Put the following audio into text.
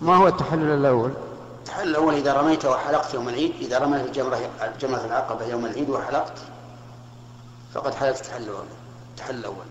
ما هو التحلل الأول؟ التحلل الأول إذا رميت وحلقت يوم العيد إذا رميت الجمرة جمرة العقبة يوم العيد وحلقت فقد حلقت التحلل الأول. التحلل الأول.